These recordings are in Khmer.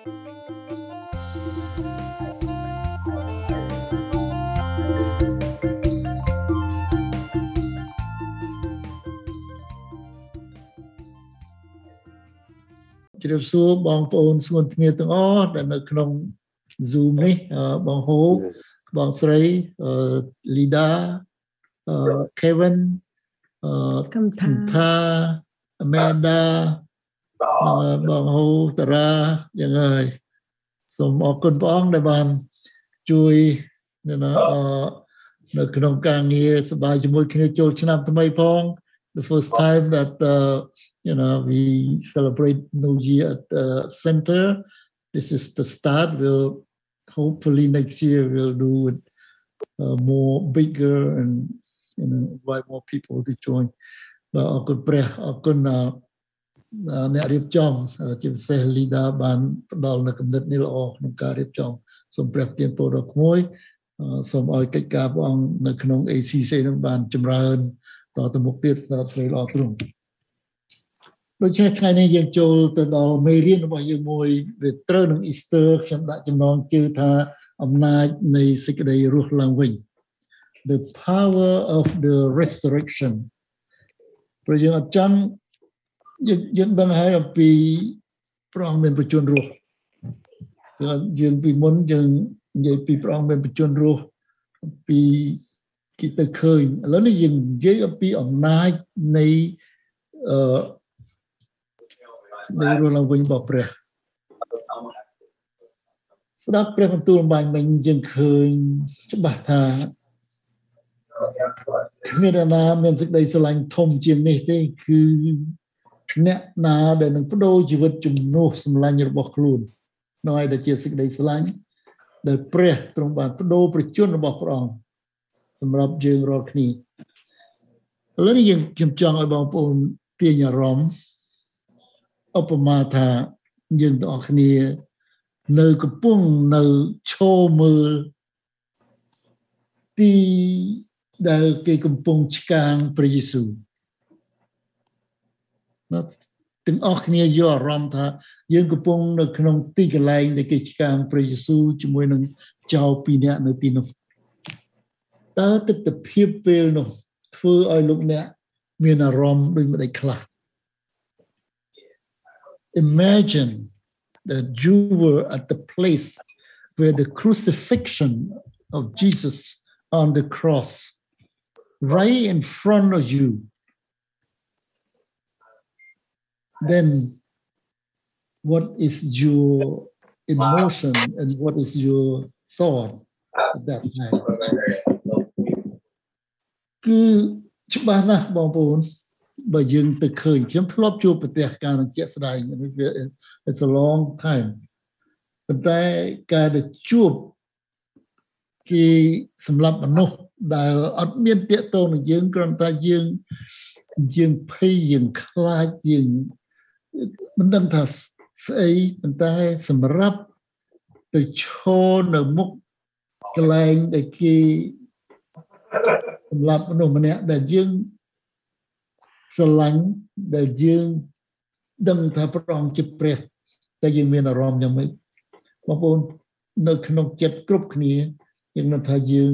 ជម្រាបសួរបងប្អូនស្ងួនភ្ងាទាំងអស់ដែលនៅក្នុង Zoom នេះបងហូបងស្រី Lida Kevin កំថា Amanda បងហូតារាយ៉ាងហើយសូមអរគុណព្រះអង្គដែលបានជួយនៅនៅក្នុងការងារសប្បាយជាមួយគ្នាចូលឆ្នាំថ្មីផង the first time that uh, you know we celebrate New Year at the center. This is the start. We'll hopefully next year we'll do it uh, more bigger and you know invite more people to join. បាទអរគុណព្រះអរគុណ អ្នករៀបចំជាពិសេសលីដាបានផ្ដល់នូវគំនិតនេះល្អក្នុងការរៀបចំសូមព្រះទានពរដល់ក្មួយសូមឲ្យកិច្ចការព្រះអង្គនៅក្នុង ACC នឹងបានចម្រើនតទៅមុខទៀតសម្រាប់ស្រីល្អទ្រង់ដូច្នេះថ្ងៃនេះយើងចូលទៅដល់មេរៀនរបស់យើងមួយវាត្រូវនឹង Easter ខ្ញុំដាក់ចំណងជើថាអំណាចនៃសេចក្តីរស់ឡើងវិញ the power of the resurrection ព្រោះយើងអត់ចង់ យើងយើងដឹងហើយអំពីព្រះអង្គមានប្រជញ្ញរស់យើងពីមុនយើងនិយាយពីព្រះអង្គមានប្រជញ្ញរស់ពីគេទៅឃើញឥឡូវនេះយើងនិយាយអំពីអំណាចនៃអឺនៃរស់ឡើងវិញរបស់ព្រះស្ដាប់ព្រះបន្ទូលបាញ់មិញយើងឃើញច្បាស់ថាគ្មានណាមានសេចក្តីស្រឡាញ់ធំជាងនេះទេគឺ អ្នកណាដែលនឹងបដូរជីវិតជំនួសសម្លាញ់របស់ខ្លួននៅឲ្យដែលជាសេចក្តីស្រឡាញ់ដែលព្រះទ្រង់បានបដូរប្រជញ្ញរបស់ព្រះអង្គសម្រាប់យើងរាល់គ្នាឥឡូវនេះយើងខ្ញុំចង់ឲ្យបងប្អូនទាញអារម្មណ៍ឧបមាថាយើងទាំងអស់គ្នា នៅកំពុងនៅឈរមើលទីដែលគេកំពុងឆ្កាងព្រះយេស៊ូវណា ទាំងអស់គ្នាយកអារម្មណ៍ថា យើងកំពុងនៅក្នុងទីកន្លែងដែលគេឆ្កាងព្រះយេស៊ូវជាមួយនឹងចៅពីរនាក់នៅទីនោះតើទស្សនវិជ្ជាពេលនោះធ្វើឲ្យលោកអ្នកមានអារម្មណ៍ដូចម្ដេចខ្លះ Imagine that you were at the place where the crucifixion of Jesus on the cross right in front of you then what is your emotion and what is your thought at that time គឺច្បាស់ណាស់បងប្អូនបើយើងទៅឃើញខ្ញុំធ្លាប់ជួបប្រទេសការនឹងជាក់ស្ដែង it's a long time ប៉ុន្តែការដែលជួបគេសម្រាប់មនុស្សដែលអត់មានតាកតងនឹងយើងគ្រាន់តែយើងយើងភ័យយើងខ្លាចយើង មិនដឹងថាស្អីប៉ុន្តែសម្រាប់ទៅឈរនៅមុខកន្លែងដែលគេសម្រាប់មនុស្សម្នាក់ដែលយើងស្រឡាញ់ដែលយើងដឹងថាព្រះអង្គជាព្រះតែយើងមានអារម្មណ៍យ៉ាងម៉េចបងប្អូននៅក្នុងចិត្តគ្រប់គ្នាយើងនឹងថាយើង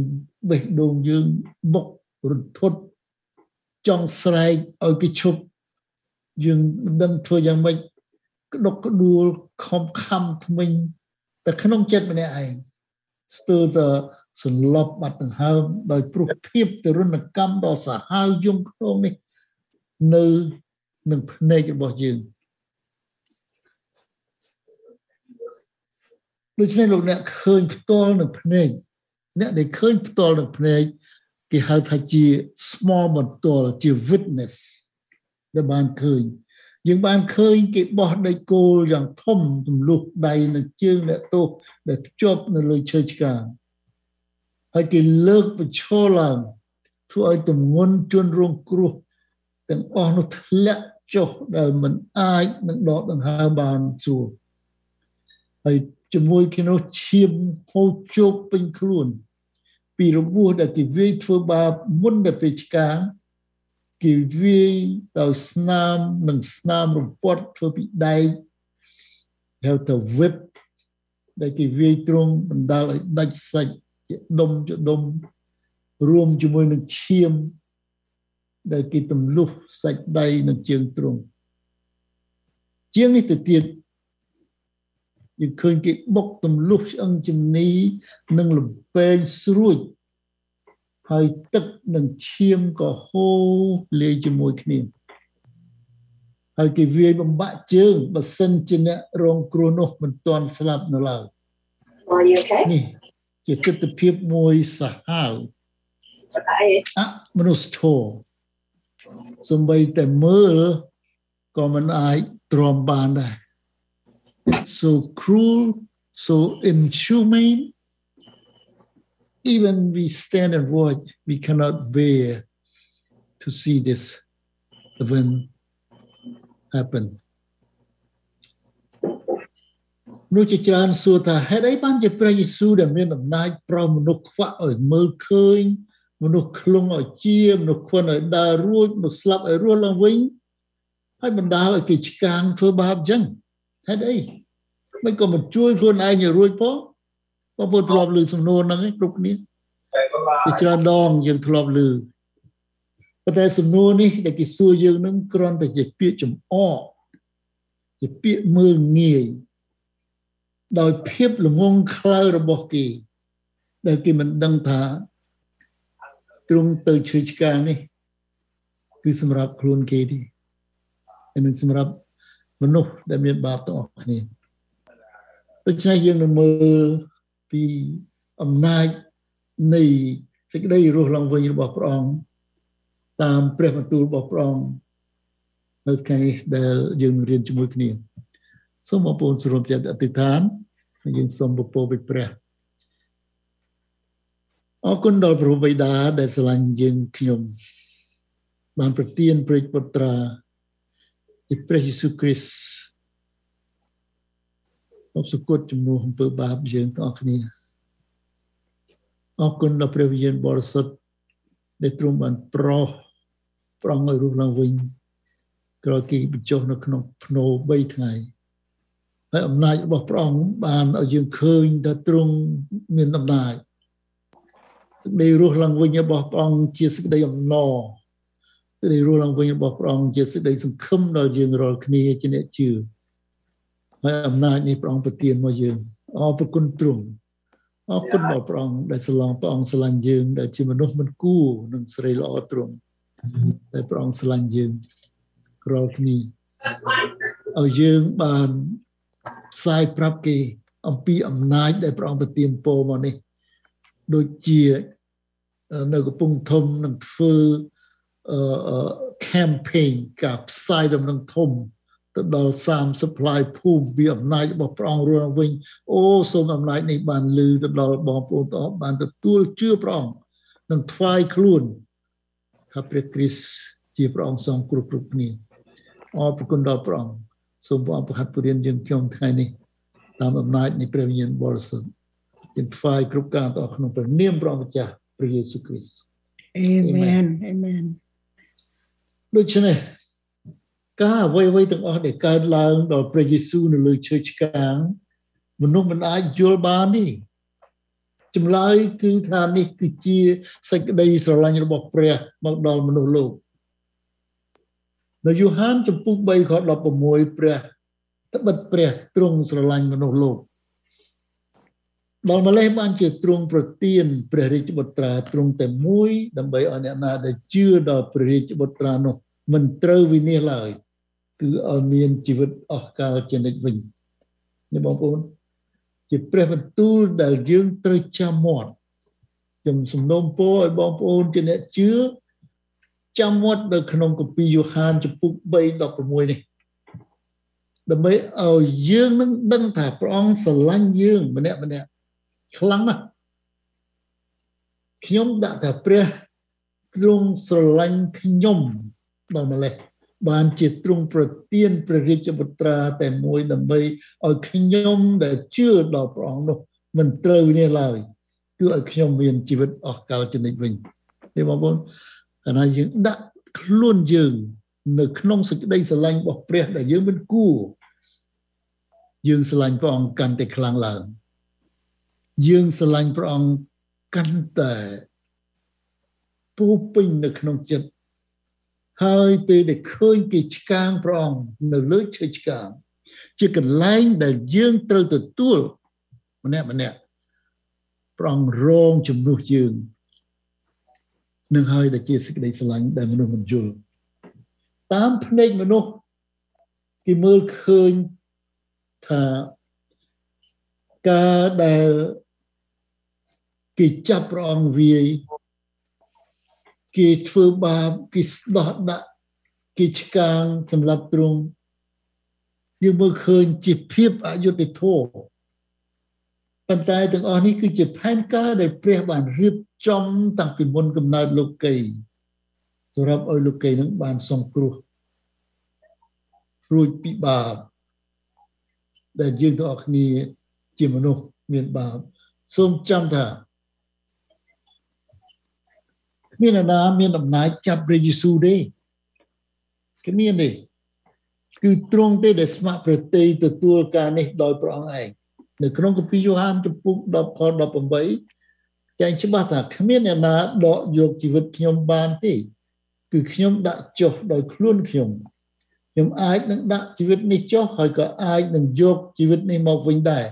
បេះដូងយើងបុករន្ធត់ចង់ស្រែកឲ្យគេឈប់ យើងមិនដឹងធ្វើយ៉ាងម៉េចក្តុកក្តួលខំខំថ្មិញតែក្នុងចិត្តម្នាក់ឯងស្ទើរតែសន្លប់បាត់ដង្ហើមដោយព្រោះភាពទរណកម្មដ៏សាហាវយំក្នុងនេះនៅនឹងភ្នែករបស់យើងដូច្នេះលោកអ្នកឃើញផ្ទាល់នឹងភ្នែកអ្នកដែលឃើញផ្ទាល់នឹងភ្នែកគេហៅថាជា small បន្ទាល់ជា witness ដែលបានឃើញយើងបានឃើញគេបោះដីគោលយ៉ាងធំទម្លុះដៃនិងជើងអ្នកទោសដែលភ្ជាប់នៅលើឈើឆ្កាងហើយគេលើកបញ្ឈរឡើងធ្វើឲ្យទម្ងន់ជនរងគ្រោះទាំងអស់នោះធ្លាក់ចុះដែលមិនអាចនឹងដកដង្ហើមបានសួរហើយជាមួយគ្នានោះឈាមហូរជោគពេញខ្លួន ពីរបួសដែលគេវាយធ្វើបាបមុនដល់ពេលឆ្កាង គេវាយដោយស្នាមនិងស្នាមរំពាត់ធ្វើពីដែកហៅទៅ whip ដែលគេវាយទ្រង់បណ្ដាលឲ្យដាច់សាច់ជាដុំជាដុំរួមជាមួយនឹងឈាម ដែលគេទម្លុះសាច់ដៃនិងជើងទ្រង់ជាងនេះទៅទៀតយើងឃើញគេបុកទម្លុះឆ្អឹងជំនីនិងលំពេងស្រួច ហើយទឹកនិងឈាមក៏ហូរលាយជាមួយគ្នាហើយគេវាយបំបាក់ជើងបើសិនជាអ្នករងគ្រោះនោះមិនទាន់ស្លាប់នៅឡើយ Are you okay? នេះជាទស្សនភាពមួយសាហាវ Okay. អមនុស្សធម៌សំបីតែមើលក៏មិនអាចទ្រាំបានដែរ so cruel so inhumane even we stand and watch we cannot bear to see this event happen នោះជាច្រើនសួរថាហេតុអីបានជាព្រះយេស៊ូវដែលមានអំណាចប្រោសមនុស្សខ្វាក់ឲ្យមើលឃើញមនុស្សខ្លងឲ្យជាមនុស្សខ្វិនឲ្យដើររួចមនុស្សស្លាប់ឲ្យរស់ឡើងវិញហើយបណ្ដាលឲ្យគេឆ្កាងធ្វើបាបអញ្ចឹងហេតុអីមិនក៏មិនជួយខ្លួនឯងឲ្យរួចផង បងប្អូនធ្លាប់ឮសំណួរហ្នឹងឯងគ្រប់គ្នាជាច្រើនដងយើងធ្លាប់ឮប៉ុន្តែសំណួរនេះដែលគេសួរយើងនឹងគ្រាន់តែជាពាក្យចំអកជាពាក្យមើលងាយដោយភាពល្ងងខ្លៅរបស់គេ ដែលគេមិនដឹងថាទ្រង់ទៅឈឺឆ្កាងនេះគឺសម្រាប់ខ្លួនគេទេហើយនឹងសម្រាប់មនុស្សដែលមានបាបទាំងអស់គ្នាដូច្នេះយើងនឹងមើល ពីអំណាចនៃសេចក្តីរស់ឡើងវិញរបស់ព្រះអង្គតាមព្រះបន្ទូលរបស់ព្រះអង្គនៅថ្ងៃនេះដែលយើងរៀនជាមួយគ្នាសូមបងប្អូនសរុបចិត្តអធិដ្ឋានហើយយើងសូមពពពីព្រះអរគុណដល់ព្រះបិតាដែលស្រឡាញ់យើងខ្ញុំបានប្រទានព្រះពុត្រាជាព្រះយេស៊ូវគ្រីស្ទ អបសុគតជំនួសអំពើបាបយើងទាំងអស់គ្នាអរគុណដល់ព្រះវិញ្ញាណបរិសុទ្ធដែលទ្រង់បានប្រោសប្រងឲ្យរស់ឡើងវិញក្រោយគេបញ្ចុះនៅក្នុងភ្នោ3ថ្ងៃហើយអំណាចរបស់ព្រះអង្គបានឲ្យយើងឃើញថាទ្រង់មានអំណាចសេចក្តីរស់ឡើងវិញរបស់ព្រះអង្គជាសេចក្តីអំណរសេចក្តីរស់ឡើងវិញរបស់ព្រះអង្គជាសេចក្តីសង្ឃឹមដល់យើងរាល់គ្នាជាអ្នកជឿ ហើយអំណាចនេះព្រះអង្គប្រទានមកយើងអរព្រគុណទ្រង់អរគុណដល់ព្រះអង្គដែលស្រឡងព្រះអង្គស្រឡាញ់យើងដែលជាមនុស្សមិនគួរនឹងស្រីល្អទ្រង់តែព្រះអង្គស្រឡាញ់យើងរាល់គ្នាឲ្យយើងបានផ្សាយប្រាប់គេអំពីអំណាចដែលព្រះអង្គប្រទានពរមកនេះដូចជានៅកំពង់ធំនឹងធ្វើអឺ campaign ការផ្សាយដំណឹងធំ ទៅដល់30 supply ភូមិពីអំណាចរបស់ព្រះអង្គរួមវិញអូសូមអំណាចនេះបានលឺទៅដល់បងប្អូនទាំងអស់បានទទួលជឿព្រះអង្គនិងថ្វាយខ្លួនថាព្រះគ្រីស្ទជាព្រះអង្គសងគ្រប់គ្រប់គ្នាអរព្រគុណដល់ព្រះអង្គសូមព្រះអង្គប្រហាត់ពរៀនយើងខ្ញុំថ្ងៃនេះតាមអំណាចនៃព្រះវិញ្ញាណបរិសុទ្ធយើងថ្វាយគ្រប់ការទៅក្នុងព្រះនាមព្រះម្ចាស់ព្រះយេស៊ូវគ្រីស្ទ Amen Amen ដូច្នេះ ការអ្វីអ្វីទាំងអស់ដែលកើតឡើងដល់ព្រះយេស៊ូវនៅលើឈើឆ្កាងមនុស្សមិនអាចយល់បានទេចម្លើយគឺថានេះគឺជាសេចក្តីស្រឡាញ់របស់ព្រះមកដល់មនុស្សលោកនៅយូហានចំពុក3ខ16ព្រះត្បិតព្រះទ្រង់ស្រឡាញ់មនុស្សលោកដល់ម្លេះបានជាទ្រង់ប្រទានព្រះរាជបុត្រាទ្រង់តែមួយដើម្បីឲ្យអ្នកណាដែលជឿដល់ព្រះរាជបុត្រានោះមិនត្រូវវិនិច្ឆ័យឡើយ គឺឲ្យមានជីវិតអស់កលជានិច្ចវិញនេះបងប្អូនជាព្រះបន្ទូលដែលយើងត្រូវចាំមាត់ខ្ញុំសំណូមពរឲ្យបងប្អូនជាអ្នកជឿចាំមាត់នៅក្នុងគម្ពីរយ៉ូហានចំពុក3:16នេះដើម្បីឲ្យយើងនឹងដឹងថាព្រះអង្គស្រឡាញ់យើងម្នាក់ម្នាក់ខ្លាំងណាស់ខ្ញុំដាក់ថាព្រះទ្រង់ស្រឡាញ់ខ្ញុំដល់ម្លេះ បានជាទ្រង់ប្រទានព្រះរាជបុត្រាតែមួយដើម្បីឲ្យខ្ញុំដែលជឿដល់ព្រះអង្គនោះមិនត្រូវនេះឡើយគឺឲ្យខ្ញុំមានជីវិតអស់កលជានិច្ចវិញនេះបងប្អូនកាលណាយើងដាក់ខ្លួនយើងនៅក្នុងសេចក្តីស្រឡាញ់របស់ព្រះដែលយើងមិនគួរយើងស្រឡាញ់ព្រះអង្គកាន់តែខ្លាំងឡើងយើងស្រឡាញ់ព្រះអង្គកាន់តែពោពេញនៅក្នុងចិត្ត ហើយពេលដែលឃើញគេឆ្កាងព្រះអង្គនៅលើឈើឆ្កាងជាកន្លែងដែលយើងត្រូវទទួលម្នាក់ម្នាក់ព្រះអង្គរងជំនួសយើងនឹងហើយដែលជាសេចក្តីស្រឡាញ់ដែលមនុស្សមិនយល់តាមភ្នែកមនុស្សគេមើលឃើញថាការដែលគេចាប់ព្រះអង្គវាយ គេធ្វើបាបគេស្ដោះដាក់គេឆ្កាងសម្រាប់ទ្រង់យើងមើលឃើញជាភាពអយុត្តិធម៌ប៉ុន្តែទាំងអស់នេះគឺជាផែនការដែលព្រះបានរៀបចំតាំងពីមុនកំណើតលោកីសម្រាប់ឲ្យលោកីនឹងបានសង្គ្រោះរួចពីបាបដែលយើងទាំងអស់គ្នាជាមនុស្សមានបាបសូមចាំថា គ្មានអ្នកណាមានអំណាចចាប់ព្រះយេស៊ូវទេគ្មានទេគឺទ្រង់ទេដែលស្ម័គ្រប្រតិទទួលការនេះដោយព្រះអង្គឯងនៅក្នុងគម្ពីរយ៉ូហានចំពុក10ខ18ចែងច្បាស់ថាគ្មានអ្នកណាដកយកជីវិតខ្ញុំបានទេគឺខ្ញុំដាក់ចុះដោយខ្លួនខ្ញុំខ្ញុំអាចនឹងដាក់ជីវិតនេះចុះហើយក៏អាចនឹងយកជីវិតនេះមកវិញដែរ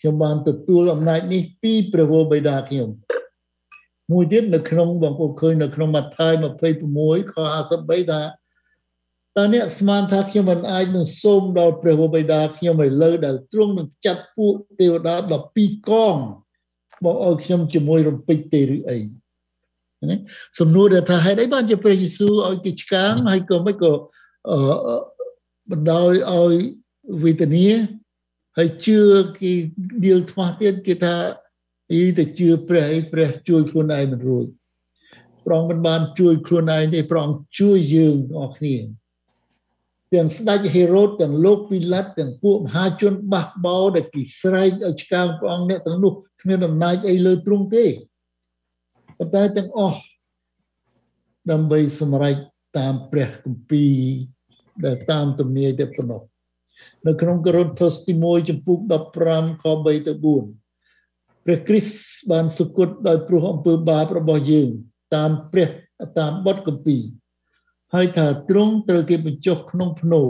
ខ្ញុំបានទទួលអំណាចនេះពីព្រះវរបិតាខ្ញុំ មួយទៀតនៅក្នុងបងប្អូនឃើញនៅក្នុងម៉ាថាយ26ខ53ថាតើអ្នកស្មានថាខ្ញុំមិនអាចនឹងសូមដល់ព្រះវរបិតាខ្ញុំឲ្យលើដែលទ្រង់នឹងចាត់ពួកទេវតា12កងមកឲ្យខ្ញុំជាមួយរំពេចទេឬអីណាសំណួរដែលថាហេតុអីបានជាព្រះយេស៊ូវឲ្យគេឆ្កាងហើយក៏មិនក៏បណ្ដោយឲ្យវេទនាហើយជឿគេដៀលថ្មទៀតគេថា អីទៅជឿព្រះអីព្រះជួយខ្លួនឯងមិនរួចព្រះអង្គមិនបានជួយខ្លួនឯងទេព្រះអង្គជួយយើងទាំងអស់គ្នាទាំងស្ដេចហេរ៉ូតទាំងលោកពីឡាត់ទាំងពួកមហាជនបះបោដែលគេស្រែកឲ្យឆ្កាងព្រះអង្គអ្នកទាំងនោះគ្មានអំណាចអីលើទ្រង់ទេប៉ុន្តែទាំងអស់ដើម្បីសម្រេចតាមព្រះគម្ពីរដែលតាមទំនាយតែប៉ុណ្ណោះនៅក្នុងកូរិនថូសទី1ចំពុក15ខ3ទៅ4 ព្រះគ្រីស្ទបានសុគតដោយព្រោះអំពើបាបរបស់យើង តាមព្រះតាមបទគម្ពីរហើយថាទ្រង់ត្រូវគេបញ្ចុះក្នុងភ្នោ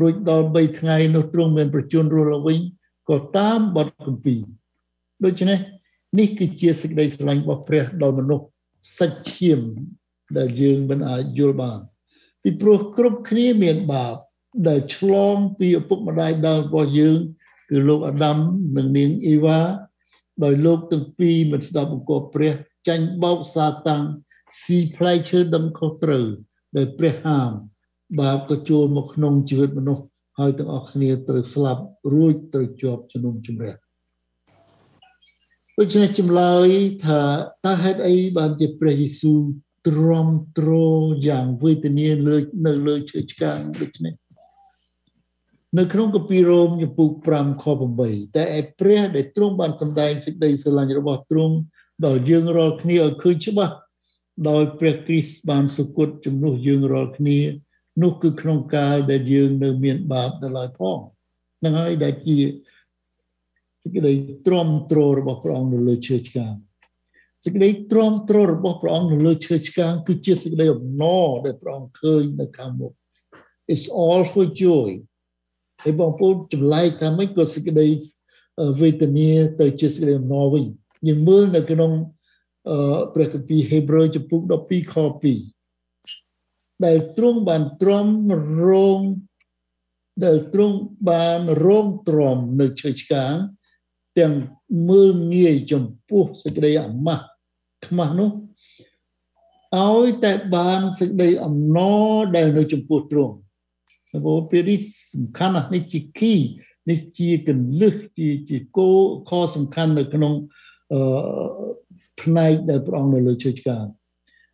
រួចដល់3ថ្ងៃនោះទ្រង់មានប្រជញ្ញរស់ឡើងវិញក៏តាមបទគម្ពីរដូច្នេះនេះគឺជាសេចក្តីស្រឡាញ់របស់ព្រះដល់មនុស្សសាច់ឈាមដែលយើងមិនអាចយល់បាន ពីព្រោះគ្រប់គ្នាមានបាបដែលឆ្លងពីឪពុកម្ដាយដើមរបស់យើង គឺលោកអាដាមនិងនាងអ៊ីវ៉ា ដោយលោកទាំងពីរមិនស្ដាប់បង្គាប់ព្រះចាញ់បោកសាតាំងស៊ីផ្លែឈើដឹងខុសត្រូវដែលព្រះហាមបាបក៏ចូលមកក្នុងជីវិតមនុស្សហើយទាំងអស់គ្នាត្រូវស្លាប់រួចត្រូវជាប់ជំនុំជម្រះដូច្នេះចម្លើយថាតើហេតុអីបានជាព្រះយេស៊ូវទ្រាំទ្រយ៉ាងវេទនាលើនៅលើឈើឆ្កាងដូចនេះ នៅក្នុងកាពីរ៉ូមចំពុក5ខ8តែឯព្រះដែលទ្រង់បានសម្ដែងសេចក្តីស្រឡាញ់របស់ទ្រង់ដល់យើងរាល់គ្នាឲ្យឃើញច្បាស់ដោយព្រះគ្រីស្ទបានសុគតជំនួសយើងរាល់គ្នានោះគឺក្នុងកាលដែលយើងនៅមានបាបដល់ហើយផងនឹងហើយដែលជាសេចក្តីទ្រាំទ្ររបស់ព្រះអង្គនៅលើឈើឆ្កាងសេចក្តីទ្រាំទ្ររបស់ព្រះអង្គនៅលើឈើឆ្កាងគឺជាសេចក្តីអំណរដែលព្រះអង្គឃើញនៅខាងមុខ It's all for joy ហើយបងប្អូនចម្លែកថាម៉េចក៏សេចក្តីវេទនាទៅជាសេចក្តីអំណរវិញយើងមើលនៅក្នុងអឺព្រះគម្ពីរហេព្រើរចំពុក12ខ2ដែលទ្រង់បានទ្រាំរងដែលទ្រង់បានរងទ្រាំនៅឈើឆ្កាងទាំងមើលងាយចំពោះសេចក្តីអាម៉ាស់ខ្មាស់នោះឲ្យតែបានសេចក្តីអំណរដែលនៅចំពោះទ្រង់ ព្រោះពេលនេះសំខាន់ណាស់នេះជា key នេះជាកលឹះជាជាគោខសំខាន់នៅក្នុងអឺផ្នែកដែលព្រះអង្គនៅលើឈើឆ្កាង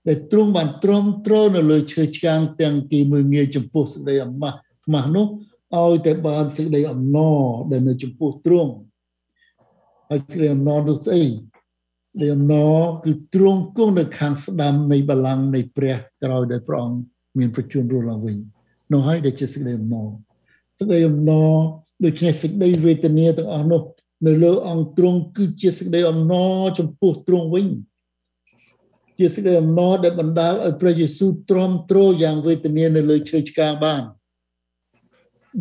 ដែលទ្រង់បានទ្រាំទ្រនៅលើឈើឆ្កាងទាំងគេមើលងាយចំពោះសេចក្តីអាម៉ាស់ខ្មាស់នោះឲ្យតែបានសេចក្តីអំណរដែលនៅចំពោះទ្រង់ហើយសេចក្តីអំណរនោះស្អីដែលអំណរគឺទ្រង់គង់នៅខាងស្ដាំនៃបល្ល័ង្កនៃព្រះក្រោយដែលព្រះអង្គមានប្រជញ្ញរស់ឡើងវិញ នោះហើយដែលជាសេចក្តីអំណរសេចក្តីអំណរដូច្នេះសេចក្តីវេទនាទាំងអស់នោះនៅលើអង្គទ្រង់គឺជាសេចក្តីអំណរចំពោះទ្រង់វិញជាសេចក្តីអំណរដែលបណ្ដាលឲ្យព្រះយេស៊ូវទ្រាំទ្រយ៉ាងវេទនានៅលើឈើឆ្កាងបាន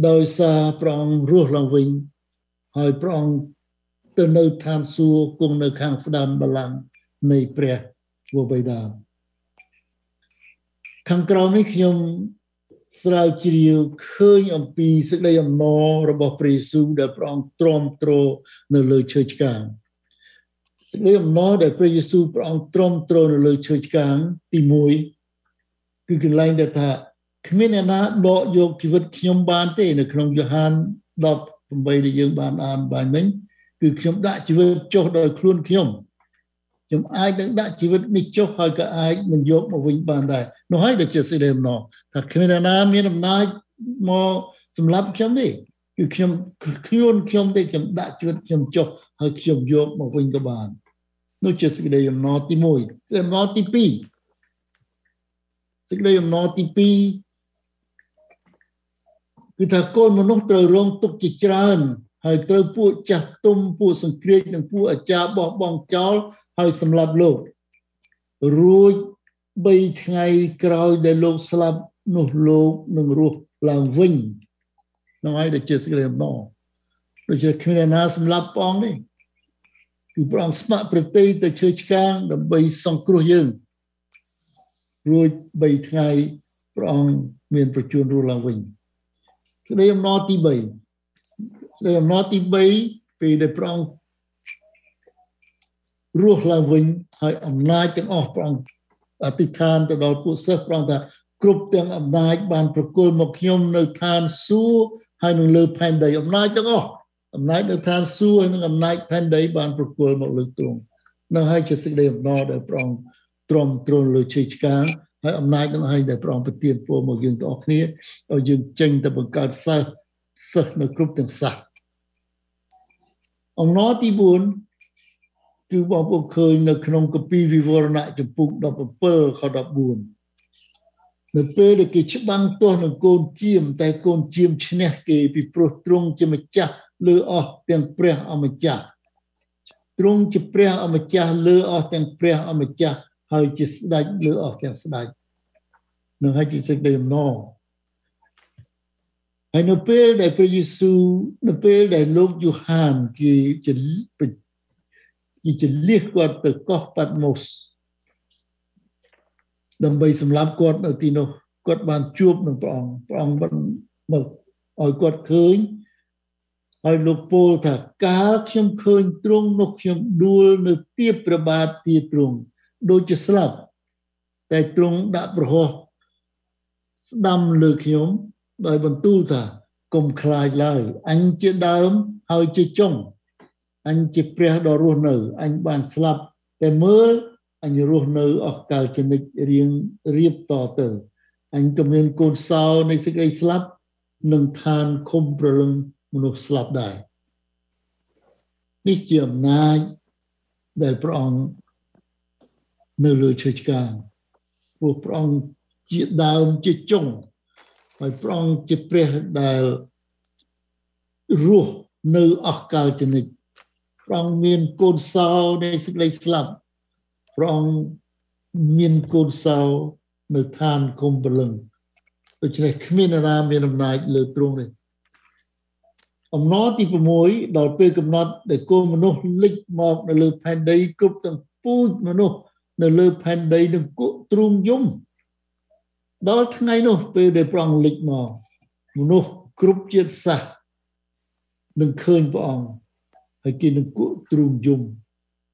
ដោយសារព្រះអង្គរស់ឡើងវិញហើយព្រះអង្គទៅនៅឋានសួគ៌គង់នៅខាងស្ដាំបល្ល័ង្កនៃព្រះវរបិតាខាងក្រោមនេះខ្ញុំ ស្រាវជ្រាវឃើញអំពីសេចក្តីអំណររបស់ព្រះយេស៊ូវដែលព្រះអង្គទ្រាំទ្រនៅលើឈើឆ្កាងសេចក្តីអំណរដែលព្រះយេស៊ូវព្រះអង្គទ្រាំទ្រនៅលើឈើឆ្កាងទី1គឺកន្លែងដែលថាគ្មានអ្នកណាដកយកជីវិតខ្ញុំបានទេនៅក្នុងយ៉ូហាន18ដែលយើងបានអានបានមិញគឺខ្ញុំដាក់ជីវិតចុះដោយខ្លួនខ្ញុំ ខ្ញុំអាចនឹងដាក់ជីវិតនេះចុះហើយក៏អាចនឹងយកមកវិញបានដែរនោះហើយដែលជាសេចក្តីអំណរថាគ្មានណាមានអំណាចមកសម្រាប់ខ្ញុំទេគឺខ្ញុំខ្លួនខ្ញុំទេខ្ញុំដាក់ជីវិតខ្ញុំចុះហើយខ្ញុំយកមកវិញក៏បាននោះជាសេចក្តីអំណរទី1សេចក្តីអំណរទី2សេចក្តីអំណរទី2គឺថាកូនមនុស្សត្រូវរងទុក្ខជាច្រើនហើយត្រូវពួកចាស់ទុំពួកសង្គ្រាចនិងពួកអាចារ្យបោះបង់ចោល ហើយសម្លាប់លោករួច3ថ្ងៃក្រោយដែលលោកស្លាប់នោះលោកនឹងរស់ឡើងវិញនោះហើយដែលជាសេចក្តីអំណរដូចជាគ្មានណាសម្លាប់ព្រះអង្គទេគឺព្រះអង្គស្ម័គ្រប្រតិទៅឈើឆ្កាងដើម្បីសង្គ្រោះយើងរួច3ថ្ងៃព្រះអង្គមានប្រជញ្ញរស់ឡើងវិញសេចក្តីអំណរទី3សេចក្តីអំណរទី3ពេលដែលព្រះអង្គ រស់ឡើងវិញហើយអំណាចទាំងអស់ព្រះអង្គអធិដ្ឋានទៅដល់ពួកសិស្សព្រះអង្គថាគ្រប់ទាំងអំណាចបានប្រគល់មកខ្ញុំនៅឋានសួគ៌ហើយនឹងលើផែនដីអំណាចទាំងអស់អំណាចនៅឋានសួគ៌ហើយនឹងអំណាចផែនដីបានប្រគល់មកលើទ្រង់នៅហើយជាសេចក្តីអំណរដែលព្រះអង្គទ្រាំទ្រង់លើជ័យឆ្កាងហើយអំណាចនឹងហើយដែលព្រះអង្គប្រទានពរមកយើងទាំងអស់គ្នាឲ្យយើងចេញទៅបង្កើតសិស្សសិស្សនៅគ្រប់ទាំងសាសអំណរទី4 គឺបងប្អូនឃើញនៅក្នុងកពីវិវរណៈចំពុក17ខ14នៅពេលដែលគេច្បាំងទាស់នឹងកូនជៀមតែកូនជៀមឈ្នះគេពីព្រោះទ្រង់ជាម្ចាស់លើអស់ទាំងព្រះអម្ចាស់ទ្រង់ជាព្រះអម្ចាស់លើអស់ទាំងព្រះអម្ចាស់ហើយជាស្ដេចលើអស់ទាំងស្ដេចនឹងហើយជាសេចក្តីអំណរហើយនៅពេលដែលព្រះយេស៊ូវនៅពេលដែលលោកយូហានគេជា គេចលះគាត់ទៅកោះប៉ាត់ម៉ូសដើម្បីសម្លាប់គាត់នៅទីនោះគាត់បានជួបនឹងព្រះអង្គព្រះអង្គបានមកឲ្យគាត់ឃើញហើយលោកពោលថាកាលខ្ញុំឃើញទ្រង់នោះខ្ញុំដួលនៅទៀបប្របាទទីទ្រង់ដូចជាស្លាប់តែទ្រង់ដាក់ប្រហោះស្ដាំលើខ្ញុំដោយបន្ទូលថាកុំខ្លាចឡើយអញជាដើមហើយជាចុង អញជាព្រះដ៏រស់នៅអញបានស្លាប់តែមើលអញរស់នៅអស់កលចនិចរៀងរៀបតទៅអញក៏មានកូនសោនៃសេចក្តីស្លាប់នឹងឋានឃុំប្រលឹងមនុស្សស្លាប់ដែរនេះជាអំណាចដែលព្រះអង្គនៅលើឈើឆ្កាងព្រោះព្រះអង្គជាដើមជាចុងហើយព្រះអង្គជាព្រះដែលរស់នៅអស់កលចនិច ព្រះអង្គមានកូនសោនៃសេចក្តីស្លាប់ព្រះអង្គមានកូនសោនៅឋានគុំព្រលឹងដូច្នេះគ្មាននរណា មានអំណាចលើទ្រង់នេះអំណរទី6ដល់ពេលកំណត់ដែលកូនមនុស្សលិចមកនៅលើផែនដីគ្រប់ទាំងពូជមនុស្សនៅលើផែនដីនឹងគុទ្រូងយំដល់ថ្ងៃនោះពេលដែលព្រះអង្គលិចមកមនុស្សគ្រប់ជាតិសាសន៍នឹងឃើញព្រះអង្គ ហើយគេនឹងគក់ទ្រូងយំ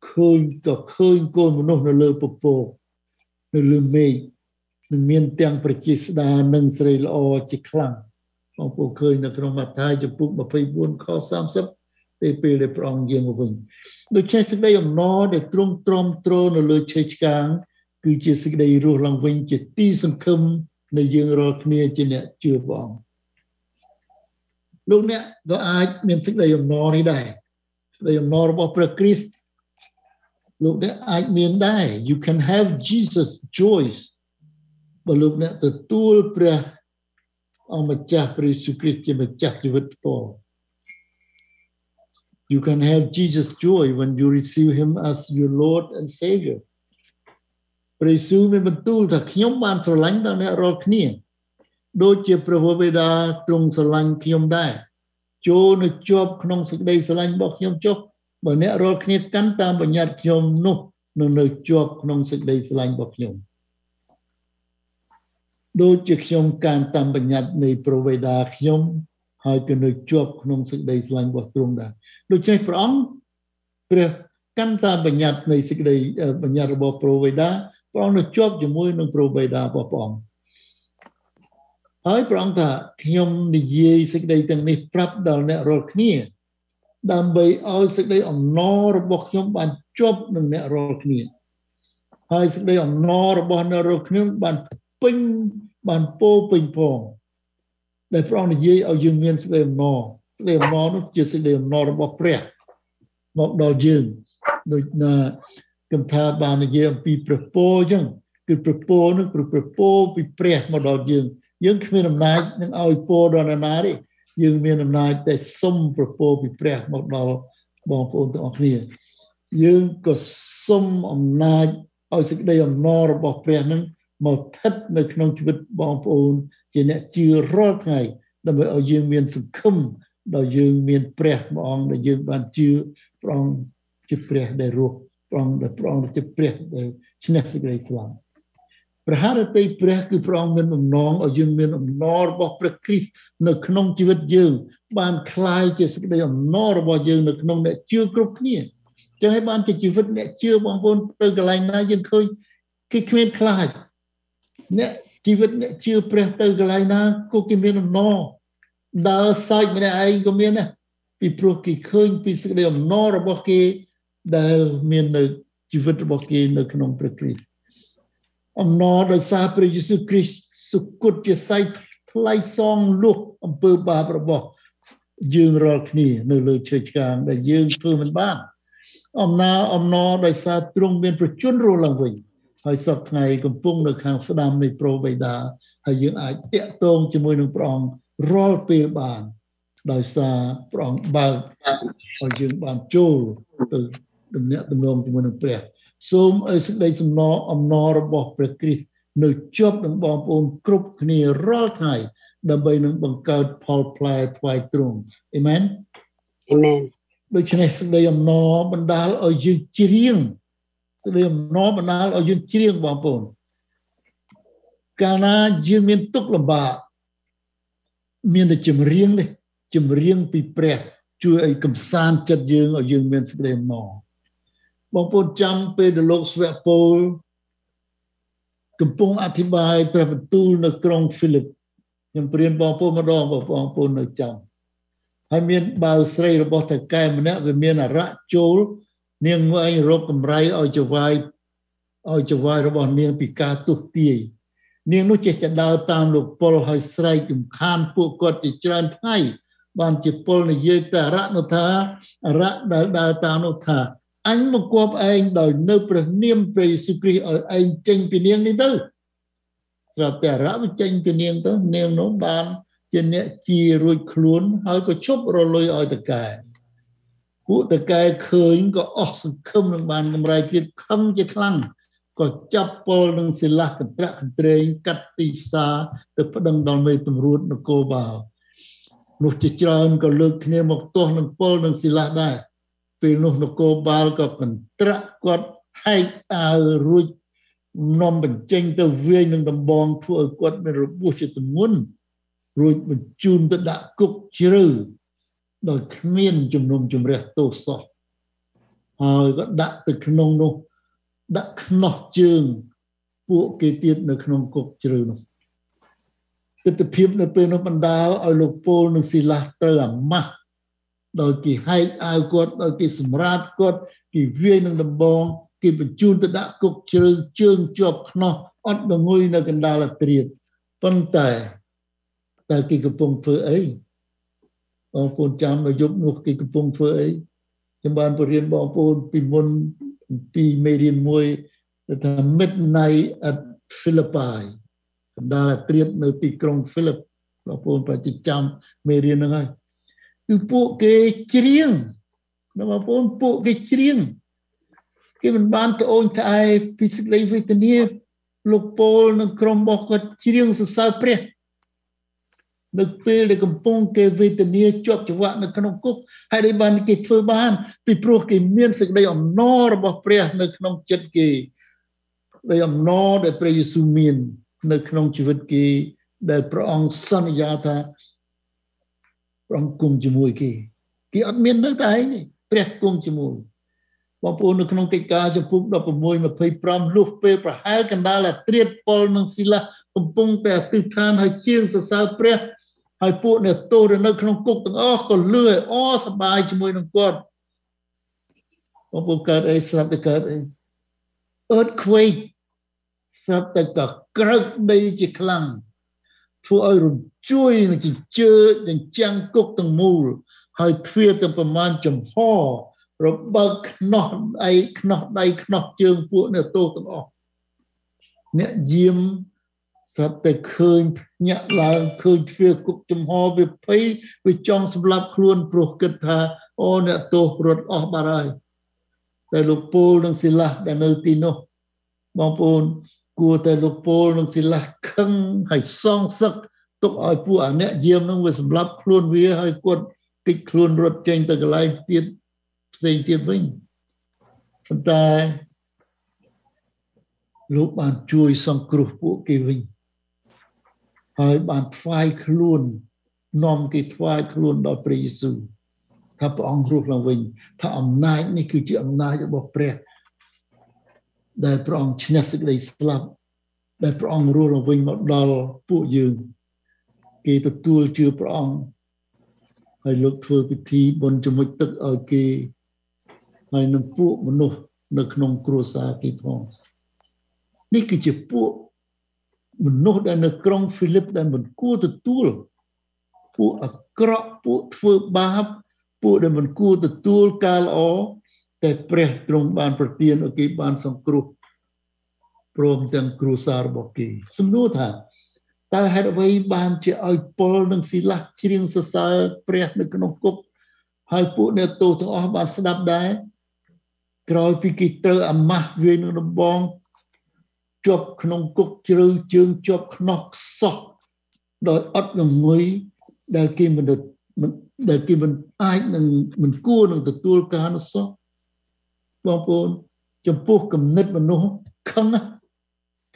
ឃើញក៏ឃើញកូនមនុស្សនៅលើពពកនៅលើមេឃនឹងមានទាំងប្រជាស្ដានិងស្រីល្អជាខ្លាំងបងប្អូនឃើញនៅក្នុងម៉ាថាយចំពុក24ខ30ទេពេលដែលព្រះអង្គយាងមកវិញដូច្នេះសេចក្តីអំណរដែលទ្រង់ទ្រាំទ្រនៅលើឆេឆ្កាងគឺជាសេចក្តីរស់ឡើងវិញជាទីសង្ឃឹមនៃយើងរាល់គ្នាជាអ្នកជឿព្រះអង្គលោកអ្នកក៏អាចមានសេចក្តីអំណរនេះដែរ ក្តីអំណររបស់ព្រះគ្រីស្ទលោកអ្នកអាចមានដែរ you can have Jesus joys បើលោកអ្នកទទួលព្រះអង្គម្ចាស់ព្រះយេស៊ូវគ្រីស្ទជាម្ចាស់ជីវិតផ្ទាល់ you can have Jesus joy when you receive him as your Lord and Savior ព្រះយេស៊ូវមានបន្ទូលថាខ្ញុំបានស្រឡាញ់ដល់អ្នករាល់គ្នាដូចជាព្រះវេដាទ្រង់ស្រឡាញ់ខ្ញុំដែរ ចូលនៅជាប់ក្នុងសេចក្តីស្រឡាញ់របស់ខ្ញុំចុះបើអ្នករាល់គ្នាកាន់តាមបញ្ញត្តិខ្ញុំនោះនឹងនៅជាប់ក្នុងសេចក្តីស្រឡាញ់របស់ខ្ញុំដូចជាខ្ញុំកាន់តាមបញ្ញត្តិនៃព្រះវេដាខ្ញុំហើយក៏នៅជាប់ក្នុងសេចក្តីស្រឡាញ់របស់ទ្រង់ដែរដូច្នេះព្រះអង្គព្រះកាន់តាមបញ្ញត្តិនៃសេចក្តីបញ្ញត្តិរបស់ព្រះវេដាព្រះអង្គនៅជាប់ជាមួយនឹងព្រះវេដារបស់ព្រះអង្គ ហើយព្រះអង្គថាខ្ញុំនិយាយសេចក្តីទាំងនេះប្រាប់ដល់អ្នករាល់គ្នា ដើម្បីឲ្យសេចក្តីអំណររបស់ខ្ញុំបានជាប់នឹងអ្នករាល់គ្នាហើយសេចក្តីអំណររបស់អ្នករាល់គ្នាបានពេញបានពោពេញផងដែលព្រះអង្គនិយាយឲ្យយើងមានសេចក្តីអំណរសេចក្តីអំណរនោះជាសេចក្តីអំណររបស់ព្រះមកដល់យើងដូចណាកំថាបាននិយាយអំពីព្រះពរអញ្ចឹងគឺព្រះពរនោះព្រះព្រះពរពីព្រះមកដល់យើង យើងគ្មានអំណាចនឹងឲ្យពរដល់នរណាទេយើងមានអំណាចតែសុំប្រពោពីព្រះមកដល់បងប្អូនទាំងអស់គ្នាយើងក៏សុំអំណាចឲ្យសេចក្តីអំណររបស់ព្រះនឹងមកស្ថិតនៅក្នុងជីវិតបងប្អូន ជាអ្នកជឿរាល់ថ្ងៃដើម្បីឲ្យយើងមានសង្ឃឹមដល់យើងមានព្រះព្រះអង្គដែលយើងបានជឿព្រះអង្គជាព្រះដែលរស់ព្រះអង្គដែលព្រះអង្គជាព្រះដែលឈ្នះសេចក្តីស្លាប់ ព្រះハរតីព្រះគឺព្រះអង្គមានបំណងឲ្យយើងមានអំណររបស់ព្រះគ្រីស្ទនៅក្នុងជីវិតយើង បានคล้ายជាសេចក្តីអំណររបស់យើងនៅក្នុងអ្នកជឿគ្រប់គ្នាចឹងហើយបានជាជីវិតអ្នកជឿបងប្អូនទៅកន្លែងណាយើងឃើញគេគ្មានខ្លាចអ្នកជីវិតអ្នកជឿព្រះទៅកន្លែងណាក៏គេមានអំណរដើរសាច់ម្នាក់ឯងក៏មានដែរពីព្រោះគេឃើញពីសេចក្តីអំណររបស់គេដែលមាននៅជីវិតរបស់គេនៅក្នុងព្រះគ្រីស្ទ អំណរដោយសារព្រះយេស៊ូវគ្រីស្ទសុគតជាស័យថ្លៃសងលុះអំពើបាបរបស់យើងរាល់គ្នានៅលើឈើឆ្កាងដែលយើងធ្វើមិនបានអំណរអំណរដោយសារទ្រង់មានប្រជញ្ញរស់ឡើងវិញហើយសពថ្ងៃកំពុងនៅខាងស្ដាំនៃប្របេដាហើយយើងអាចតាក់ទងជាមួយនឹងព្រះអង្គរាល់ពេលបានដោយសារព្រះអង្គបើកឲ្យយើងបានចូលទៅទំនាក់ទំនងជាមួយនឹងព្រះ សូមឲ្យសេចក្តីសំណរអំណររបស់ព្រះគ្រីស្ទនៅជាប់នឹងបងប្អូនគ្រប់គ្នារាល់ថ្ងៃដើម្បីនឹងបង្កើតផលផ្លែថ្វាយទ្រង់អេមែន Amen. ដូច្នេះសេចក្តីអំណរបណ្ដាលឲ្យយើងច្រៀងសេចក្តីអំណរបណ្ដាលឲ្យយើងច្រៀងបងប្អូនកាលណាយើងមានទុក្ខលំបាកមានតែចម្រៀងនេះចម្រៀងពីព្រះ ជួយឲ្យកំសាន្តចិត្តយើងឲ្យយើងមានសេចក្តីអំណរ បងប្អូនចាំពេលដែលលោកស្វៈពលកំពុងអធិប្បាយព្រះបន្ទូលនៅក្រុងហ្វីលីបខ្ញុំព្រានបងប្អូនម្ដងបងប្អូននៅចាំហើយមានបាវស្រីរបស់តកែម្នាក់វាមានអរៈចូល នាងមួយឯងរកកម្រៃឲ្យចវាយឲ្យចវាយរបស់នាងពីការទុះទាយនាងនោះចេះតែដើរតាមលោកពលហើយស្រែករំខានពួកគាត់ជាច្រើនថ្ងៃបានជាពលនិយាយទៅអរៈនោះថាអរៈដែលដើរតាមនោះថា អញមកគប់ឯងដោយនៅព្រះនាមព្រះយេស៊ូវគ្រីស្ទឲ្យឯងចេញពីនាងនេះទៅស្រាប់តែរៈវាចេញពីនាងទៅនាងនោះបានជាអ្នកជារួចខ្លួនហើយក៏ជប់រលុយឲ្យតកែពួកតកែឃើញក៏អស់សង្ឃឹមនឹងបានកម្រៃទៀតខឹងជាខ្លាំងក៏ចាប់ពលនឹងសិលាកន្ត្រាក់កន្ត្រែងកាត់ទីផ្សារទៅប្តឹងដល់មេតម្រួតនគរបាលនោះជាច្រើនក៏លើកគ្នាមកទាស់នឹងពលនឹងសិលាដែរ ពេលនោះនគរបាលក៏កន្ត្រាក់គាត់ហែកអាវរួចនាំបញ្ចេញទៅវាយនឹងដំបងធ្វើឲ្យគាត់មានរបួសជាទម្ងន់រួចបញ្ជូនទៅដាក់គុកជ្រៅដោយគ្មានជំនុំជម្រះទោសសោះហើយក៏ដាក់ទៅក្នុងនោះដាក់ខ្នោះជើងពួកគេទៀតនៅក្នុងគុកជ្រៅនោះទស្សនភាពនៅពេលនោះបណ្ដាលឲ្យលោកពូលនិងស៊ីឡាស់ត្រូវអាម៉ាស់ ដោយគេហែកអាវគាត់ដោយគេសម្រាតគាត់គេវាយនឹងដំបងគេបញ្ជូនទៅដាក់គុកជ្រៅជើងជាប់ខ្នោះអត់ងុយនៅកណ្ដាលអត្រាប៉ុន្តែតើគេកំពុងធ្វើអីបងប្អូនចាំនៅយប់នោះគេកំពុងធ្វើអីខ្ញុំបានបរៀនបងប្អូនពីមុនពីមេរៀនមួយថា midnight at Philippi កណ្ដាលអត្រានៅទីក្រុង Philip បងប្អូនប្រតិចាំមេរៀនហ្នឹងហើយ គឺពួកគេច្រៀងនៅបងប្អូនពួកគេច្រៀងគេមិនបានត្អូញត្អែពីសេចក្តីវេទនាលោកពោលនិងក្រុមរបស់គាត់ច្រៀងសរសើរព្រះនៅពេលដែលកំពុងគេវេទនាជាប់ចង្វាក់នៅក្នុងគុកហើយដែលបានគេធ្វើបាន ពីព្រោះគេមានសេចក្តីអំណររបស់ព្រះនៅក្នុងចិត្តគេដោយអំណរដែលព្រះយេស៊ូវមាន នៅក្នុងជីវិតគេដែលព្រះអង្គសន្យាថា ព្រះអង្គគង់ជាមួយគេគេអត់មាននៅតែឯងនេះព្រះគង់ជាមួយបងប្អូននៅក្នុងកិច្ចការចំពុក16 25លុះពេលប្រហែលកណ្ដាលអាត្រៀតប៉ុលនិងស៊ីឡាកំពុងតែអធិដ្ឋានហើយជាងសរសើរព្រះហើយពួកអ្នកទោសនៅក្នុងគុកទាំងអស់ក៏លឺឲ្យអសប្បាយជាមួយនឹងគាត់បងប្អូនកើតអីស្រាប់តែកើតអី earthquake ស្រាប់តែក៏ក្រឹកដីជាខ្លាំងធ្វើឲ្យរញ្ជួយនឹងជញ្ជើចិញ្ចាំងគុកទាំងមូលហើយទ្វារទាំងប្រមាណចំហរបើកខ្នោះដៃខ្នោះដៃខ្នោះជើងពួកអ្នកទោសទាំងអស់អ្នកយាមស្រាប់តែឃើញញាក់ឡើងឃើញទ្វារគុកចំហវាភ័យវាចង់សម្លាប់ខ្លួនព្រោះគិតថាអូអ្នកទោសរត់អស់បាត់ហើយតែលោកពូលនិងសិលាដែលនៅទីនោះបងប្អូនគួរតែលោកពូលនិងសិលាខឹងហើយសងសឹក ទុកឲ្យពួកអាអ្នកយាមនឹងវាសម្លាប់ខ្លួនវាហើយគាត់គិតខ្លួនរត់ចេញទៅកន្លែងទៀតផ្សេងទៀតវិញប៉ុន្តែលោកបានជួយសង្គ្រោះពួកគេវិញហើយបានថ្វាយខ្លួននាំគេថ្វាយខ្លួនដល់ព្រះយេស៊ូវថាព្រះអង្គរស់ឡើងវិញថាអំណាចនេះគឺជាអំណាចរបស់ព្រះដែលព្រះអង្គឈ្នះសេចក្តីស្លាប់ដែលព្រះអង្គរស់ឡើងវិញមកដល់ពួកយើង គេទទួលជឿព្រះអង្គហើយលោកធ្វើពិធីបុណ្យជំនុចទឹកឲ្យគេហើយនឹងពួកមនុស្សនៅក្នុងគ្រួសារគេផងនេះគឺជាពួកមនុស្សដែលនៅក្រុងហ្វីលីបដែលមិនគួរទទួលពួកអាក្រក់ពួកធ្វើបាបពួកដែលមិនគួរទទួលការល្អតែព្រះទ្រង់បានប្រទានឲ្យគេបានសង្គ្រោះព្រមទាំងគ្រួសាររបស់គេសំណួរថា តើហេតុអ្វីបានជាឲ្យពលនិងស៊ីឡាច្រៀងសរសើរព្រះនៅក្នុងគុកហើយពួកអ្នកទោសទាំងអស់បានស្ដាប់ដែរក្រោយពីគេត្រូវអាម៉ាស់វាយនឹងដំបងជាប់ក្នុងគុកជ្រៅជើងជាប់ខ្នោះខ្សោះដោយអត់ងងុយដែលគេមិនដែលគេមិនអាចនឹងមិនគួរនឹងទទួលការនោះសោះបងប្អូនចំពោះគំនិតមនុស្សខឹងណា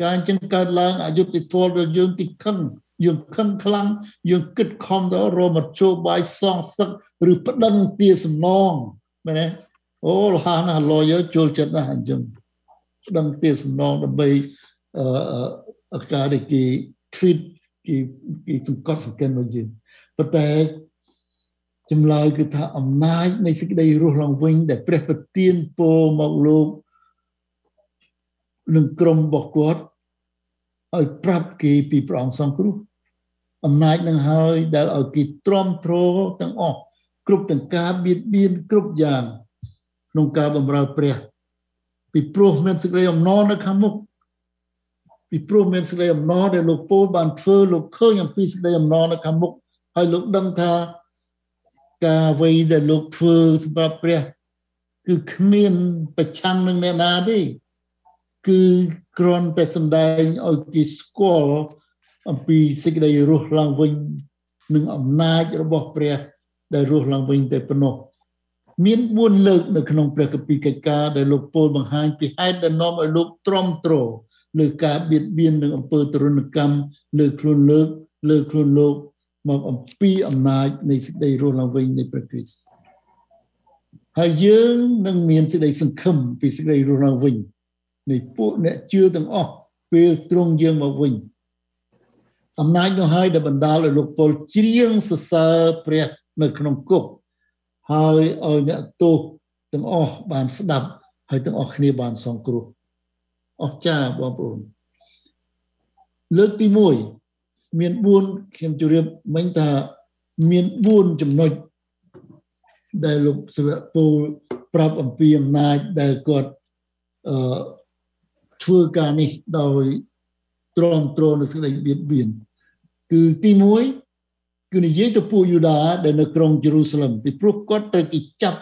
ការអញ្ចឹងកើតឡើងអយុត្តិធម៌ដល់យើងទីខឹងយើងខឹងខ្លាំងយើងគិតខំទៅរមជោបាយសងសឹកឬប្តឹងទាសំណងមែនទេអូលហាណា lawyer ចូលចិត្តណាស់អញ្ចឹងប្តឹងទាសំណងដើម្បីអឺការដែលគេ treat គេគេសង្កត់សង្កិនមកយើងប៉ុន្តែចម្លើយគឺថាអំណាចនៃសេចក្តីរស់ឡើងវិញដែលព្រះប្រទានពរមកលោក នឹងក្រុមរបស់គាត់ឲ្យប្រាប់គេពីព្រះអង្គសង្គ្រោះអំណាចនឹងហើយដែលឲ្យគេទ្រាំទ្រទាំងអស់គ្រប់ទាំងការបៀតបៀនគ្រប់យ៉ាងក្នុងការបម្រើព្រះពីព្រោះមានសេចក្តីអំណរនៅខាងមុខពីព្រោះមានសេចក្តីអំណរដែលលោកពូលបានធ្វើលោកឃើញអំពីសេចក្តីអំណរនៅខាងមុខហើយលោកដឹងថាការអ្វីដែលលោកធ្វើសម្រាប់ព្រះគឺគ្មានប្រឆាំងនឹងអ្នកណាទេ គឺគ្រាន់តែសម្ដែងឲ្យគេស្គាល់អំពីសេចក្តីរស់ឡើងវិញនឹងអំណាចរបស់ព្រះ ដែលរស់ឡើងវិញតែប៉ុណ្ណោះមាន4លើកនៅក្នុងព្រះគម្ពីរកិច្ចការដែលលោកពោលបង្ហាញពីហេតុដែលនាំឲ្យលោកទ្រាំទ្រលើការបៀតបៀននឹងអំពើទរណកម្មលើខ្លួនលើកលើខ្លួនលោកមកអំពីអំណាចនៃសេចក្តីរស់ឡើងវិញនៃព្រះគ្រីស្ទហើយយើងនឹងមានសេចក្តីសង្ឃឹមពីសេចក្តីរស់ឡើងវិញ នៃពួកអ្នកជឿទាំងអស់ពេលទ្រង់យើងមកវិញអំណាចនោះហើយដែលបណ្ដាលឲ្យលោកពលច្រៀងសរសើរព្រះនៅក្នុងគុកហើយឲ្យអ្នកទោសទាំងអស់បានស្ដាប់ហើយទាំងអស់គ្នាបានសង្គ្រោះអស្ចារ្យបងប្អូនលើកទី1មាន4ខ្ញុំជម្រាបមិញថាមាន4ចំណុចដែលលោកសាវកពូលប្រាប់អំពីអំណាចដែលគាត់អឺ ធ្វើការនេះដោយទ្រាំទ្រនៅសេចក្តីបៀតបៀនគឺទី1គឺនិយាយទៅពួកយូដាដែលនៅក្រុងយេរូសាឡឹមពីព្រោះគាត់ត្រូវគេចាប់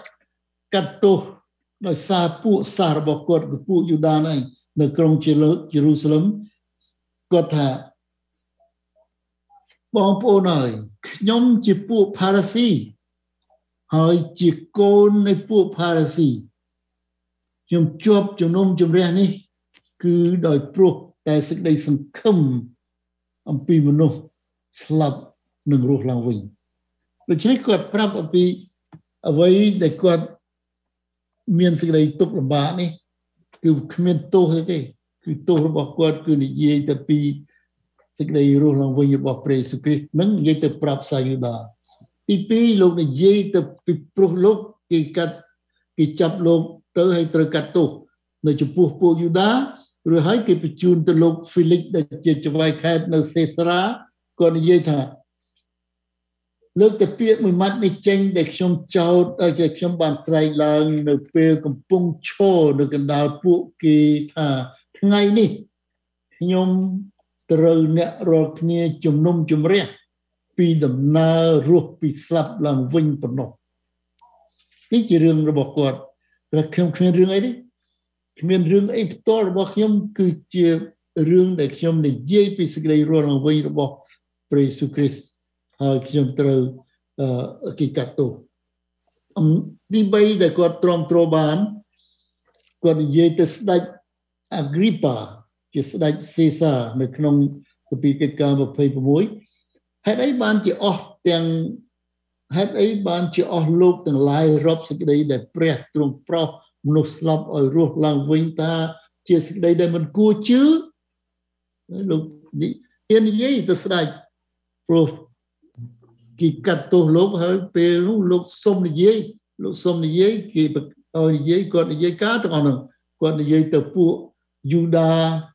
កាត់ទោសដោយសារពួកសាររបស់គាត់គឺពួកយូដានឯងនៅក្រុងជាយេរូសាឡឹមគាត់ថាបងប្អូនអើយខ្ញុំជាពួកផារ៉ាស៊ីហើយជាកូននៃពួកផារ៉ាស៊ីខ្ញុំជាប់ជំនុំជម្រះនេះ គឺដោយព្រោះតែសេចក្តីសង្ឃឹមអំពីមនុស្សស្លាប់នឹងរស់ឡើងវិញដូច្នេះគាត់ប្រាប់អំពីអ្វីដែលគាត់មានសេចក្តីទុក្ខលំបាកនេះគឺគ្មានទោសទេគឺទោសរបស់គាត់គឺនិយាយទៅពីសេចក្តីរស់ឡើងវិញរបស់ព្រះយេស៊ូវគ្រីស្ទនឹងនិយាយទៅប្រាប់សាយូដាទី2លោកនិយាយទៅពីព្រោះលោកគេកាត់គេចាប់លោកទៅឲ្យត្រូវកាត់ទោសនៅចំពោះពួកយូដា ឬហើយគេបញ្ជូនទៅលោកហ្វីលិកដែលជាចៅហ្វាយខេតនៅសេសារ៉ាគាត់និយាយថាលើកតែពាក្យមួយម៉ាត់នេះចេញដែលខ្ញុំចោទឲ្យខ្ញុំបានស្រែកឡើងនៅពេលកំពុងឈរនៅកណ្ដាលពួកគេថាថ្ងៃនេះខ្ញុំត្រូវអ្នករាល់គ្នាជំនុំជម្រះពីដំណើររស់ពីស្លាប់ឡើងវិញប៉ុណ្ណោះនេះជារឿងរបស់គាត់តែខ្ញុំគ្មានរឿងអីទេ គ្មានរឿងអីផ្ទាល់របស់ខ្ញុំគឺជារឿងដែលខ្ញុំនិយាយពីសេចក្តីរស់ឡើងវិញរបស់ព្រះយេស៊ូវគ្រីស្ទហើយខ្ញុំត្រូវអឺគេកាត់ទោសអំទី3ដែលគាត់ទ្រាំទ្របានគាត់និយាយទៅស្ដេចអាហ្គ្រីប៉ាជាស្ដេចសេសានៅក្នុងគម្ពីរកិច្ចការ26ហេតុអីបានជាអស់ទាំងហេតុអីបានជាអស់លោកទាំងឡាយរាប់សេចក្តីដែលព្រះទ្រង់ប្រោស មនុស្សស្លាប់ឲ្យរស់ឡើងវិញតាជាសេចក្តីដែលមិនគួរជឿលោកនិយាយទៅស្ដេចព្រោះគេកាត់ទោសលោកហើយពេលនោះលោកសុំនិយាយលោកសុំនិយាយគេឲ្យនិយាយគាត់និយាយការទាំងអស់នោះគាត់និយាយទៅពួកយូដា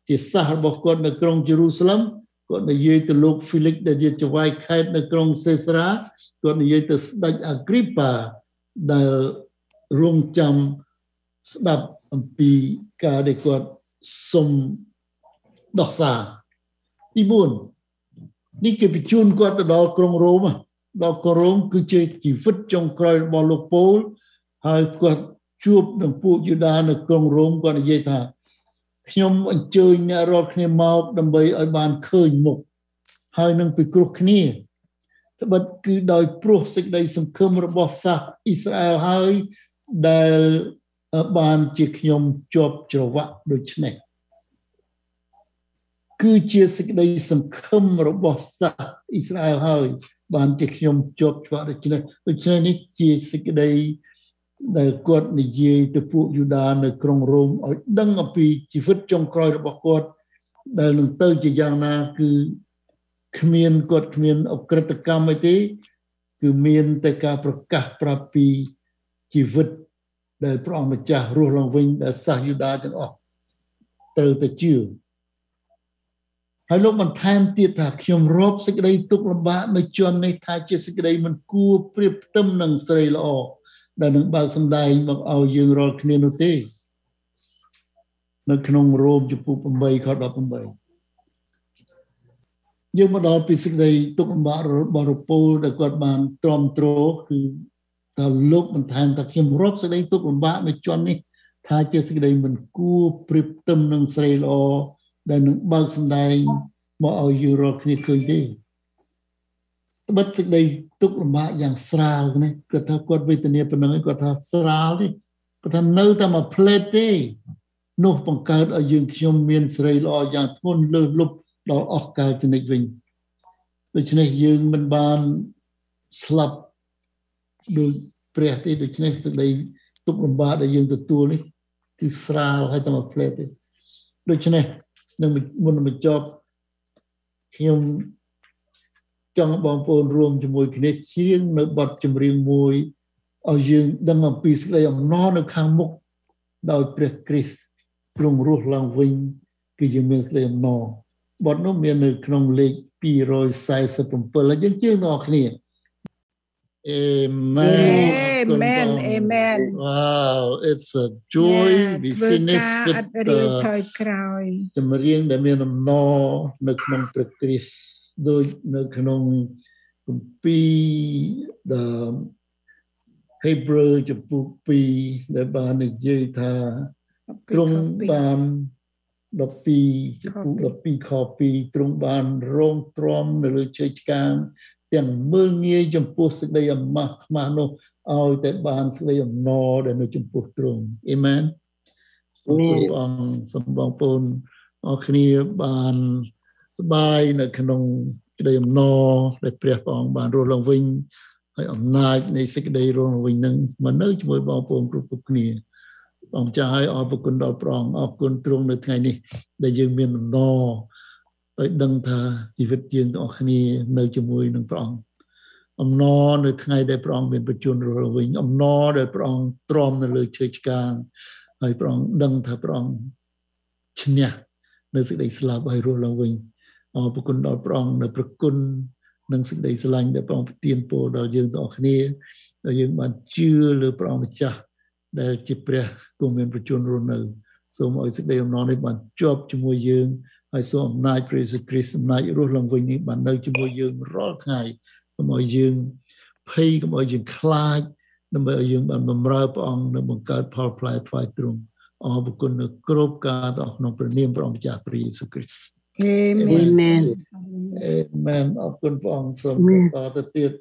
ជាសាសរបស់គាត់នៅក្រុងយេរូសាឡឹមគាត់និយាយទៅលោកហ្វីលិកដែលជាចៅហ្វាយខេតនៅក្រុងសេសារ៉ាគាត់និយាយទៅស្ដេចអាគ្រីប៉ាដែលរងចាំ ស្ដាប់អំពីការដែលគាត់សុំដោះសារទី4នេះគេបញ្ជូនគាត់ទៅដល់ក្រុងរ៉ូមដល់ក្រុងរ៉ូមគឺជាជីវិតចុងក្រោយរបស់លោកពូលហើយគាត់ជួបនឹងពួកយូដានៅក្រុងរ៉ូមគាត់និយាយថាខ្ញុំអញ្ជើញអ្នករាល់គ្នាមកដើម្បីឲ្យបានឃើញមុខហើយនឹងពិគ្រោះគ្នាត្បិតគឺដោយព្រោះសេចក្តីសង្ឃឹមរបស់សាសអ៊ីស្រាអែលហើយដែល បានជាខ្ញុំជាប់ច្រវាក់ដូចនេះគឺជាសេចក្តីសង្ឃឹមរបស់សាសអ៊ីស្រាអែលហើយ បានជាខ្ញុំជាប់ច្រវាក់ដូចនេះដូច្នេះនេះជាសេចក្តីដែលគាត់និយាយទៅពួកយូដានៅក្រុងរ៉ូមឲ្យដឹងអំពីជីវិតចុងក្រោយរបស់គាត់ ដែលនឹងទៅជាយ៉ាងណាគឺគ្មានគាត់គ្មានអក្រិតកម្មអីទេ គឺមានតែការប្រកាសប្រាប់ពីជីវិត ដែលព្រះអង្គម្ចាស់រស់ឡើងវិញដែលសាសយូដាទាំងអស់ត្រូវតែជឿហើយលោកបន្ថែមទៀតថាខ្ញុំរាប់សេចក្តីទុកលំបាកនៅជននេះថាជាសេចក្តីមិនគួរប្រៀបផ្ទឹមនឹងស្រីល្អដែលនឹងបើកសម្ដែងមកឲ្យយើងរាល់គ្នានោះទេនៅក្នុងរ៉ូមចំពោះ8ខ18យើងមកដល់ពីសេចក្តីទុកលំបាករបស់រពូលដែលគាត់បានទ្រាំទ្រគឺ តើលោកបន្ថែមថាខ្ញុំរាប់សេចក្តីទុកលំបាកនៅជន់នេះថាជាសេចក្តីមិនគួរប្រៀបផ្ទឹមនឹងស្រីល្អដែលនឹងបើកសម្ដែងមកឲ្យយើងរាល់គ្នាឃើញទេត្បិតសេចក្តីទុកលំបាកយ៉ាងស្រាលនេះគាត់ថាគាត់វេទនាប៉ុណ្ណឹងគាត់ថាស្រាលទេគាត់ថានៅតែមួយផ្លេតទេនោះបង្កើតឲ្យយើងខ្ញុំមានសេរីល្អយ៉ាងធ្ងន់លើសលប់ដល់អស់កាលចនិចវិញដូច្នេះយើងមិនបានស្លាប់ ដោយព្រះទេដូច្នេះសេចក្តីទុកលំបាកដែលយើងទទួលនេះគឺស្រាលហើយតែមួយផ្លេតទេដូច្នេះនឹងមុននឹងបញ្ចប់ខ្ញុំចង់បងប្អូនរួមជាមួយគ្នាច្រៀងនៅបទចម្រៀងមួយឲ្យយើងដឹងអំពីសេចក្តីអំណរនៅខាងមុខដោយព្រះគ្រីស្ទទ្រង់រស់ឡើងវិញគឺយើងមានសេចក្តីអំណរបទនោះមាននៅក្នុងលេខ247ហើយយើងជឿដល់គ្នា Amen. Amen. Amen. Wow, it's a joy we finish with រៀងថយក្រោយចម្រៀងដែលមានអំណរនៅក្នុងព្រះគ្រីស្ទដូចនៅក្នុងគម្ពីរ Hebrew ចំពោះ2ដែលបាននិយាយថាទ្រង់បាន12ចំពោះ12ខ2ទ្រង់បានរងទ្រាំនៅលើជ័យឆ្កាង ទាំងមើលងាយចំពោះសេចក្តីអាម៉ាស់ខ្មាស់នោះឲ្យតែបានសេចក្តីអំណរដែលនៅចំពោះទ្រង់អេមែនព្រះអង្គសម្បងពូនអរគ្នាបានសបាយនៅក្នុងក្តីអំណរដែលព្រះអង្គបានរស់ឡើងវិញហើយអំណាចនៃសេចក្តីរស់ឡើងវិញនឹងមកនៅជាមួយបងប្អូនគ្រប់គ្រប់គ្នាអង្គចាស់ឲ្យអរគុណដល់ព្រះអង្គអរគុណទ្រង់នៅថ្ងៃនេះដែលយើងមានអំណរ ឲ្យដឹងថាជីវិតយើងទាំងអស់គ្នានៅជាមួយនឹងព្រះអង្គអំណរនៅថ្ងៃដែលព្រះអង្គមានប្រជញ្ញរស់ឡើងវិញអំណរដែលព្រះអង្គទ្រាំនៅលើឈើឆ្កាងហើយព្រះអង្គដឹងថាព្រះអង្គឈ្នះនៅសេចក្តីស្លាប់ហើយរស់ឡើងវិញអរគុណដល់ព្រះអង្គនៅប្រគុណនិងសេចក្តីស្រឡាញ់ដែលព្រះអង្គប្រទានពរដល់យើងទាំងអស់គ្នាដែលយើងបានជឿលើព្រះអង្គម្ចាស់ដែលជាព្រះគង់មានប្រជញ្ញរស់នៅសូមឲ្យសេចក្តីអំណរនេះបានជាប់ជាមួយយើង ហើយសូមអំណាចព្រះយេស៊ូវគ្រីស្ទអំណាចរស់ឡើងវិញនេះបាននៅជាមួយយើងរាល់ថ្ងៃកុំឲ្យយើងភ័យកុំឲ្យយើងខ្លាចដើម្បីឲ្យយើងបានបម្រើព្រះអង្គនិងបង្កើតផលផ្លែថ្វាយទ្រង់អរគុណនៅគ្រប់ការដល់ក្នុងព្រះនាមព្រះអង្គម្ចាស់ព្រះយេស៊ូវគ្រីស្ទ Amen. Amen. Amen អរគុណព្រះអង្គសូមតទៅទៀត